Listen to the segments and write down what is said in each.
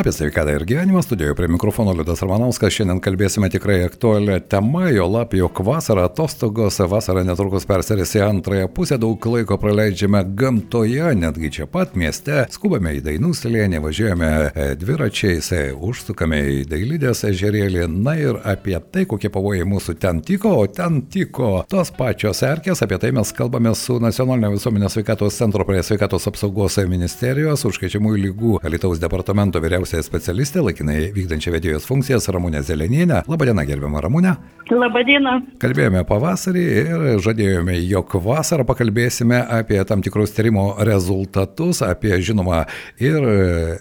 Apie sveikatą ir gyvenimą studijoje prie mikrofono Liudas Armanovskas. Šiandien kalbėsime tikrai aktualią temą, jo lab, jog vasara atostogos, vasara netrukus perserės į antrąją pusę, daug laiko praleidžiame gamtoje, netgi čia pat mieste, skubame į Dainų slėnį, važiuojame e, dviračiais, e, užsukame į Dailydės ežerėlį, na ir apie tai, kokie pavojai mūsų ten tiko, o ten tiko tos pačios erkės, apie tai mes kalbame su Nacionalinio visuomenės sveikatos centro prie sveikatos apsaugos ministerijos užkrečiamųjų lygų Alitaus departamento vyriausiai vyriausiąją specialistę, laikinai vykdančią vedėjos funkcijas Ramūnę Zelenienę. Labadiena, gerbiamą Ramūnę. Labadiena. Kalbėjome pavasarį ir žadėjome, jog vasarą pakalbėsime apie tam tikrus tyrimo rezultatus, apie žinoma ir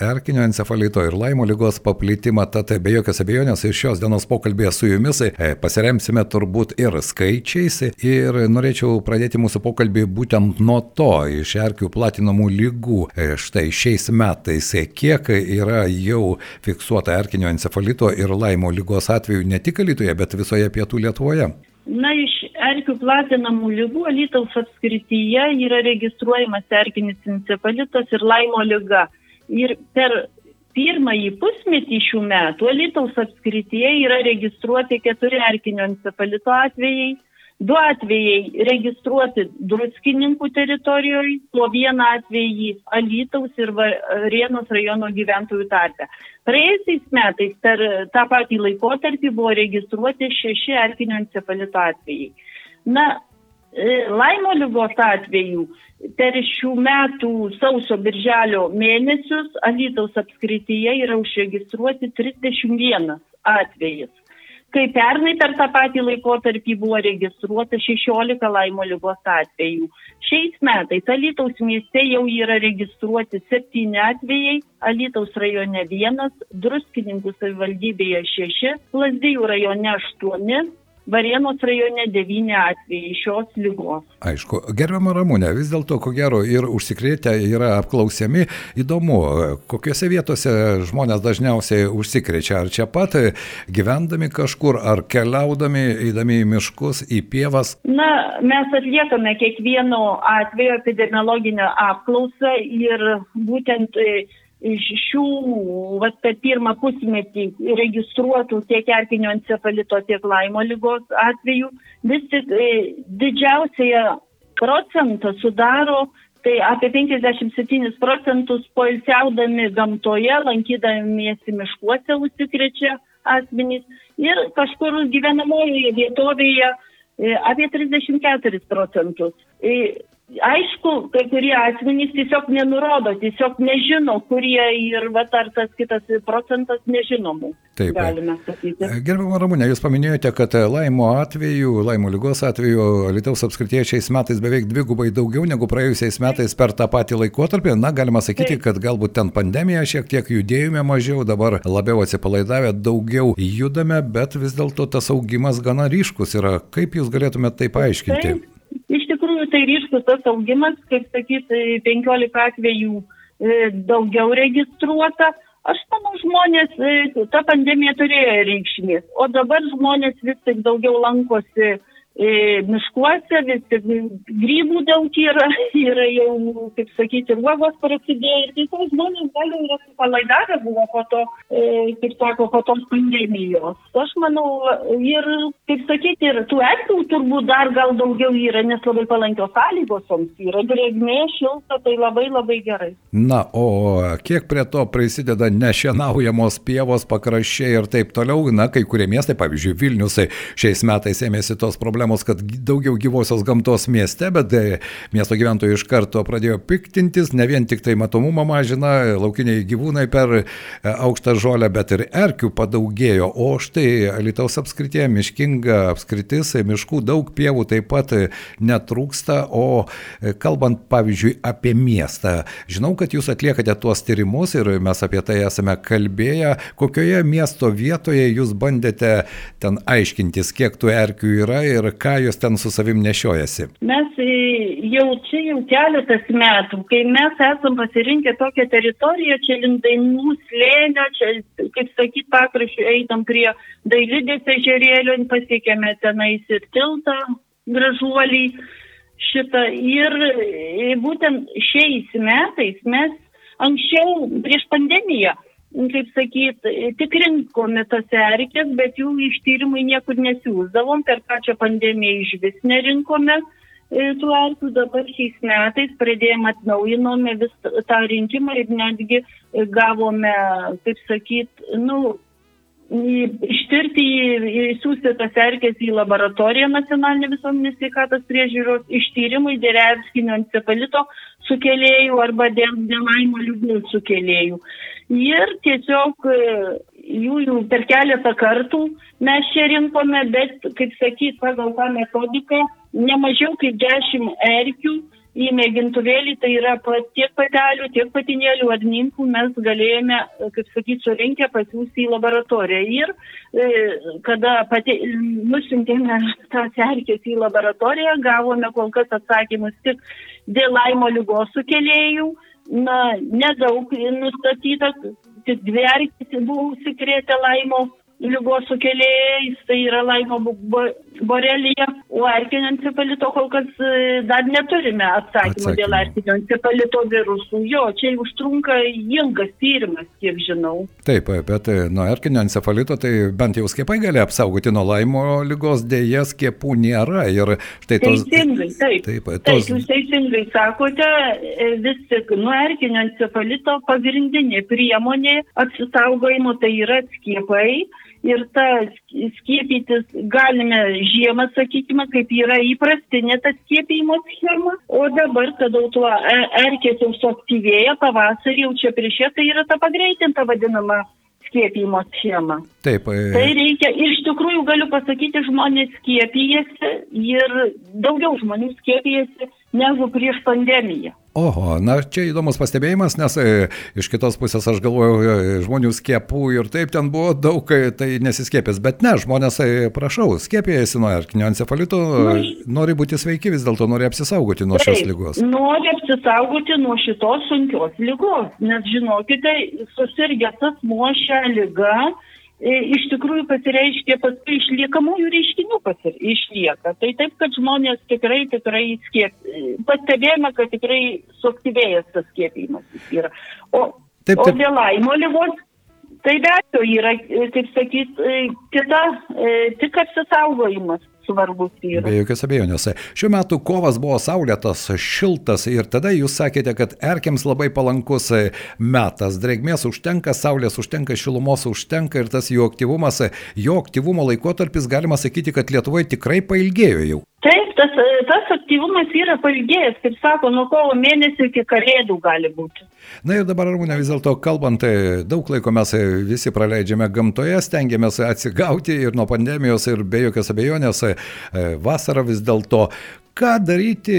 erkinio encefalito ir laimo lygos paplitimą. Tad be jokios abejonės iš šios dienos pokalbėje su jumis e, pasiremsime turbūt ir skaičiais. Ir norėčiau pradėti mūsų pokalbį būtent nuo to, iš erkių platinamų lygų. E, štai šiais metais kiek yra jau fiksuota erkinio encefalito ir laimo lygos atveju ne tik Lietuvoje, bet visoje pietų Lietuvoje? Na, iš erkių platinamų lygų Alytaus apskrityje yra registruojamas erkinis encefalitas ir laimo lyga. Ir per pirmąjį pusmetį šių metų Alytaus apskrityje yra registruoti keturi erkinio encefalito atvejai, Du atvejai registruoti druskininkų teritorijoje, po vieną atvejį Alytaus ir Rienos rajono gyventojų tarpe. Praėjusiais metais per tą patį laikotarpį buvo registruoti šeši erkinio encefalito atvejai. Na, e, laimo lygos atveju per šių metų sausio birželio mėnesius Alytaus apskrityje yra užregistruoti 31 atvejis kai pernai per tą patį laikotarpį buvo registruota 16 laimo lygos atvejų. Šiais metais Alytaus mieste jau yra registruoti 7 atvejai, Alytaus rajone 1, Druskininkų savivaldybėje 6, Lasdijų rajone 8, Varėnos rajone 9 atvejai šios lygos. Aišku, gerbiama Ramūnė, vis dėlto, ko gero, ir užsikrėtę yra apklausiami. Įdomu, kokiuose vietose žmonės dažniausiai užsikrečia. Ar čia pat gyvendami kažkur, ar keliaudami, eidami į miškus, į pievas? Na, mes atliekame kiekvieno atveju epidemiologinę apklausą ir būtent šių, vat, per pirmą pusmetį registruotų tiek erkinio encefalito, tiek laimo lygos atveju, vis tik e, didžiausią procentą sudaro tai apie 57 procentus poilsiaudami gamtoje, lankydamiesi miškuose užsikrečia asmenys ir kažkur gyvenamojoje vietovėje e, apie 34 procentus. E, aišku, kai kurie asmenys tiesiog nenurodo, tiesiog nežino, kurie ir va, ar tas kitas procentas nežinomų. Taip. Galime sakyti. Gerbama Ramūnė, jūs paminėjote, kad laimo atveju, laimo lygos atveju Lietuvos apskrityje šiais metais beveik dvigubai daugiau negu praėjusiais metais per tą patį laikotarpį. Na, galima sakyti, Taip. kad galbūt ten pandemija šiek tiek judėjome mažiau, dabar labiau atsipalaidavę, daugiau judame, bet vis dėlto tas augimas gana ryškus yra. Kaip jūs galėtumėte tai paaiškinti? Taip tai ryškus tas augimas, kaip sakyt, 15 atvejų e, daugiau registruota. Aš manau, žmonės, e, ta pandemija turėjo reikšmės, o dabar žmonės vis tik daugiau lankosi E, miškuose, vis tik grybų daug yra, yra jau, kaip sakyti, uogos prasidėjo ir tiesiog žmonės gal yra palaidavę buvo po to, e, kaip sako, po tos pandemijos. Aš manau, ir, kaip sakyti, ir tų erkių turbūt dar gal daugiau yra, nes labai palankios sąlygos joms yra, drėgmė, šilta, tai labai labai gerai. Na, o kiek prie to prisideda nešienaujamos pievos, pakraščiai ir taip toliau, na, kai kurie miestai, pavyzdžiui, Vilniusai šiais metais ėmėsi tos problemos problemos, kad daugiau gyvosios gamtos mieste, bet e, miesto gyventojai iš karto pradėjo piktintis, ne vien tik tai matomumą mažina, laukiniai gyvūnai per e, aukštą žolę, bet ir erkių padaugėjo. O štai Lietuvos apskritie miškinga apskritis, miškų daug pievų taip pat netrūksta, o e, kalbant pavyzdžiui apie miestą, žinau, kad jūs atliekate tuos tyrimus ir mes apie tai esame kalbėję, kokioje miesto vietoje jūs bandėte ten aiškintis, kiek tų erkių yra ir ką jūs ten su savim nešiojasi? Mes jau čia jau keletas metų, kai mes esam pasirinkę tokią teritoriją, čia lindainų slėnio, čia, kaip sakyt, pakraščių einam prie dailidės ežerėlio, pasiekėme tenais ir tiltą gražuolį. šitą ir būtent šiais metais mes anksčiau prieš pandemiją, kaip sakyt, tikrinkome tas erkės, bet jų iš tyrimai niekur nesiūsdavom, per pačią pandemiją iš vis nerinkome e, tų erkių, dabar šiais metais pradėjome atnaujinome vis tą rinkimą ir netgi gavome, kaip sakyt, nu, ištirti, įsiųsti tas erkės į laboratoriją nacionalinė visuomenės sveikatos priežiūros ištyrimai dėl erkinio encefalito sukėlėjų arba dėl dėlaimo liūdnių sukėlėjų. Ir tiesiog e, jų, jų per keletą kartų mes čia rinkome, bet, kaip sakyt, pagal tą metodiką, nemažiau kaip 10 erkių į mėgintuvėlį, tai yra tiek patelių, tiek patinėlių adninkų mes galėjome, kaip sakyti, surinkę pasiūsti į laboratoriją. Ir e, kada pati, nusintėme tą serkės į laboratoriją, gavome kol kas atsakymus tik dėl laimo lygos sukėlėjų. Na, nedaug nustatyta, tik dvi erkės buvo užsikrėtę laimo lygos sukėlėjais, tai yra laimo borelija, o erkinio encefalito kol kas e, dar neturime atsakymų dėl erkinio encefalito virusų. Jo, čia užtrunka ilgas tyrimas, kiek žinau. Taip, bet e, nuo erkinio encefalito tai bent jau skiepai gali apsaugoti nuo laimo lygos, dėja skiepų nėra. Ir štai tos... Teisingai, taip. Taip, tos... taip, jūs teisingai sakote, e, vis tik nuo erkinio encefalito pagrindinė priemonė apsisaugojimo tai yra skiepai ir tą skiepytis galime žiemą, sakykime, kaip yra įprastinė ta skiepijimo schema, o dabar, kada tuo e, erkės jau suaktyvėja, pavasarį jau čia prieš ją, tai yra ta pagreitinta vadinama skiepijimo schema. Taip. E... Tai reikia, ir iš tikrųjų galiu pasakyti, žmonės skiepijasi ir daugiau žmonių skiepijasi negu prieš pandemiją. Oho, na čia įdomus pastebėjimas, nes e, iš kitos pusės aš galvoju, e, žmonių skiepų ir taip ten buvo daug, e, tai nesiskiepės, bet ne, žmonės, prašau, skiepėjasi nuo erkinio encefalito, nu, nori būti sveiki, vis dėlto nori apsisaugoti nuo šios lygos. Nori apsisaugoti nuo šitos sunkios lygos, nes žinokite, susirgęs asmuo šią lygą, iš tikrųjų pasireiškia paskui išliekamųjų reiškinių pasir, išlieka. Tai taip, kad žmonės tikrai, tikrai skiep. Pastebėjome, kad tikrai suaktyvėjęs tas skiepimas yra. O, taip, taip. o dėl laimo lygos, tai be abejo yra, kaip sakyt, e, kita, e, tik apsisaugojimas svarbus yra. Be jokios abejonės. Šiuo metu kovas buvo saulėtas, šiltas ir tada jūs sakėte, kad erkiams labai palankus metas. Drėgmės užtenka, saulės užtenka, šilumos užtenka ir tas jų aktyvumas, jo aktyvumo laikotarpis galima sakyti, kad Lietuvoje tikrai pailgėjo jau. Taip, tas aktyvumas yra pailgėjęs, kaip sako, nuo kovo mėnesio iki kalėdų gali būti. Na ir dabar, Arūnė, vis dėlto kalbant, daug laiko mes visi praleidžiame gamtoje, stengiamės atsigauti ir nuo pandemijos ir be jokios abejonės vasarą vis dėlto ką daryti,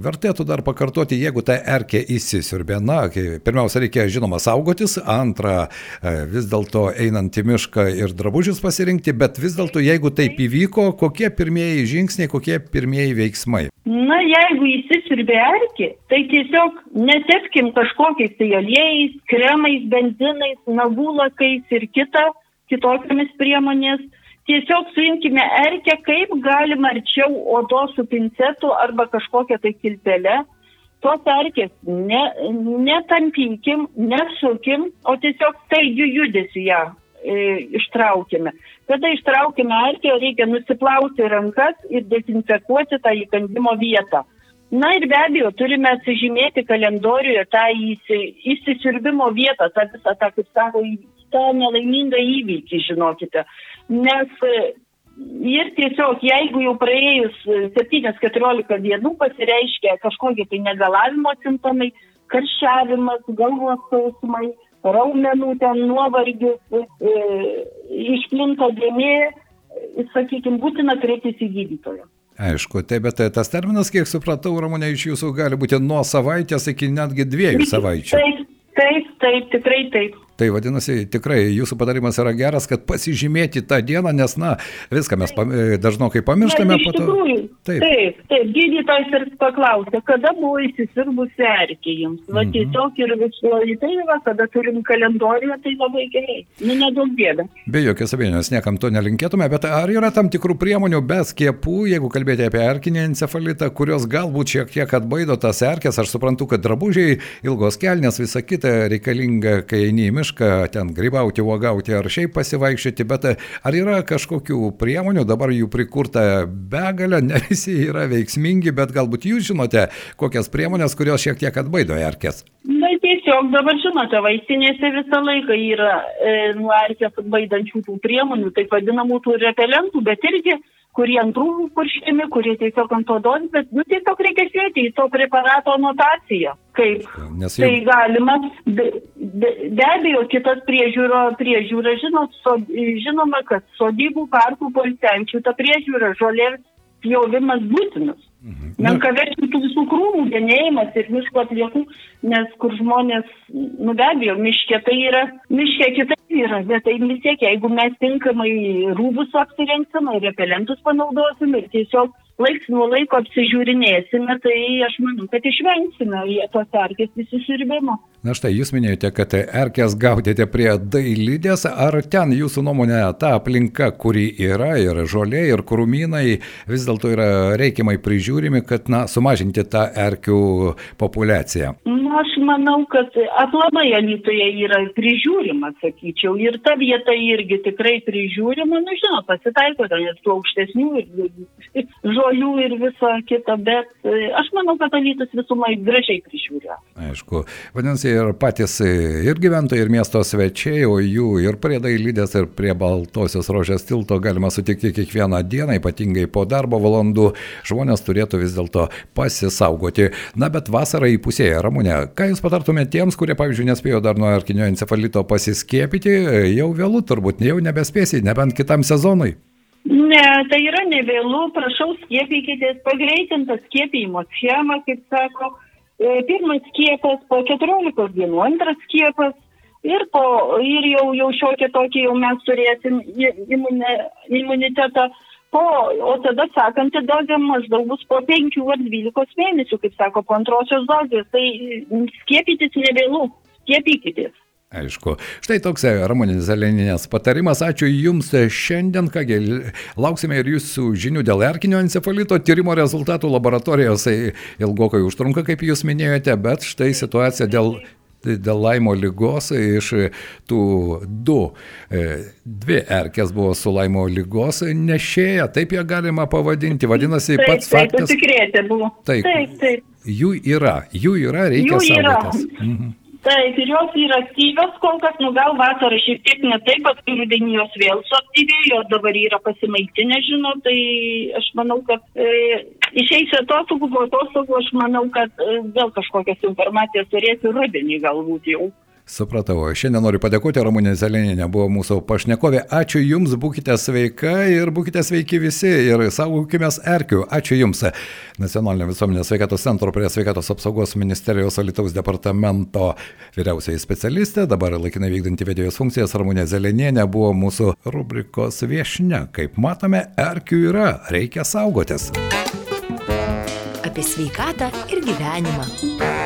vertėtų dar pakartoti, jeigu ta erkė įsisiurbė. Na, pirmiausia, reikia žinoma saugotis, antra, e, vis dėlto einant į mišką ir drabužius pasirinkti, bet vis dėlto, jeigu taip įvyko, kokie pirmieji žingsniai, kokie pirmieji veiksmai? Na, jeigu įsisiurbė erkė, tai tiesiog netepkim kažkokiais tai aliejais, kremais, benzinais, nagulakais ir kita, kitokiamis priemonės tiesiog suimkime erkę kaip galima arčiau odos su pincetu arba kažkokia tai kilpelė. Tos erkės ne, netampykim, nesukim, o tiesiog staigių judesių ją e, ištraukime. Kada ištraukime erkę, reikia nusiplauti rankas ir dezinfekuoti tą įkandimo vietą. Na ir be abejo, turime atsižymėti kalendoriuje tą įsi, įsisirbimo vietą, tą visą tą, kaip sako, tą nelaimingą įvykį, žinokite nes e, ir tiesiog jeigu jau praėjus 7-14 dienų pasireiškia kažkokie tai negalavimo simptomai, karščiavimas, galvos skausmai, raumenų ten nuovargis, e, išplinta dėmė, e, sakykime, būtina kreiptis į gydytoją. Aišku, tai bet tas terminas, kiek supratau, Ramūnė, iš jūsų gali būti nuo savaitės iki netgi dviejų savaičių. Taip, taip, taip, tikrai taip. Tai vadinasi, tikrai jūsų patarimas yra geras, kad pasižymėti tą dieną, nes, na, viską mes pam, dažnokai pamirštame. Na, tikrųjų, taip, taip, taip gydytojas ir paklausė, kada buvo įsisirbusi erkė jums. Va, mhm. tiesiog ir visoji tai va, kada turim kalendoriją, tai labai gerai. Nu, nedaug gėda. Be jokios abejonės, niekam to nelinkėtume, bet ar yra tam tikrų priemonių be skiepų, jeigu kalbėti apie erkinį encefalitą, kurios galbūt šiek tiek atbaido tas erkės, aš suprantu, kad drabužiai, ilgos kelnes, visa kita reikalinga, kai eini į mišką, ten grybauti, uogauti ar šiaip pasivaikščioti, bet ar yra kažkokių priemonių, dabar jų prikurta begalė, ne visi yra veiksmingi, bet galbūt jūs žinote, kokias priemonės, kurios šiek tiek atbaido erkės. Na tiesiog dabar žinote, vaistinėse visą laiką yra e, nuo erkės atbaidančių tų priemonių, taip vadinamų tų repelentų, bet irgi kurie ant rūmų purškiami, kurie tiesiog ant odos, bet nu, tiesiog reikia žiūrėti į to preparato anotaciją. Kaip Nes jau... tai galima, be, be, be abejo, kitas priežiūro, priežiūra, žinot, so, žinoma, kad sodybų parkų policiančių ta priežiūra, žolės pjovimas būtinas. Mhm. Menkaverčių tų visų krūmų genėjimas ir miško atliekų, nes kur žmonės, nu be abejo, miškė tai yra, miškė kitaip yra, bet tai vis tiek, jeigu mes tinkamai rūbus apsirengsime, repelentus panaudosim ir tiesiog laiks nuo laiko apsižiūrinėsime, tai aš manau, kad išvengsime tos erkės įsisirbimo. Na štai, jūs minėjote, kad erkės gaudėte prie dailydės, ar ten jūsų nuomonė ta aplinka, kuri yra, ir žolė, ir krūmynai, vis dėlto yra reikiamai prižiūrimi, kad na, sumažinti tą erkių populiaciją? Na, aš manau, kad aplamai Alitoje yra prižiūrima, sakyčiau, ir ta vieta irgi tikrai prižiūrima, nu žinot, pasitaiko ir tų aukštesnių ir žolių ir viso kito, bet e, aš manau, kad Alitus visumai gražiai prižiūrė. Aišku, vadinasi, ir patys ir gyventojai, ir miesto svečiai, o jų ir prie dailydės, ir prie Baltosios rožės tilto galima sutikti kiekvieną dieną, ypatingai po darbo valandų, žmonės turėtų vis dėlto pasisaugoti. Na, bet vasara įpusėja, Ramūne, ką Jūs patartumėte tiems, kurie, pavyzdžiui, nespėjo dar nuo erkinio encefalito pasiskiepyti, jau vėlų turbūt, jau nebespėsi, nebent kitam sezonui. Ne, tai yra nevėlų, prašau skiepykitės, pagreitinta skiepijimo schema, kaip sako, pirmas skiepas po 14 dienų, antras skiepas ir, po, ir jau, jau šiokia tokia jau mes turėsim imunė, imunitetą. Po, o tada sekanti dozė maždaug bus po 5 ar 12 mėnesių, kaip sako, po antrosios dozės. Tai skiepytis nevėlų, skiepykitės. Aišku. Štai toks Ramonės Zeleninės patarimas. Ačiū Jums šiandien. Kągi, lauksime ir Jūsų žinių dėl erkinio encefalito. Tyrimo rezultatų laboratorijos ilgokai užtrunka, kaip Jūs minėjote, bet štai situacija dėl dėl laimo lygos iš tų du, e, dvi erkės buvo su laimo lygos nešėja, taip ją galima pavadinti, vadinasi taip, pats taip, faktas. Taip, buvo. Taip, taip. Jų yra, jų yra, reikia saugotis. Mhm. Taip, ir jos yra aktyvios, kol kas, nu gal vasarą šiek tiek ne taip, paskui rudenį jos vėl suaktyvėjo, dabar yra pasimaitinę, žinau, tai aš manau, kad e, išeis atostogų, po atostogų aš manau, kad e, vėl kažkokias informacijas turėsiu rudenį galbūt jau. Supratau. Šiandien noriu padėkoti Ramūnė Zeleninė, buvo mūsų pašnekovė. Ačiū Jums, būkite sveika ir būkite sveiki visi ir saugokime erkių. Ačiū Jums. Nacionalinio visuomenės sveikatos centro prie sveikatos apsaugos ministerijos Alitaus departamento vyriausiai specialistė, dabar laikinai vykdanti vedėjos funkcijas Ramūnė Zeleninė buvo mūsų rubrikos viešne. Kaip matome, erkių yra, reikia saugotis. Apie sveikatą ir gyvenimą.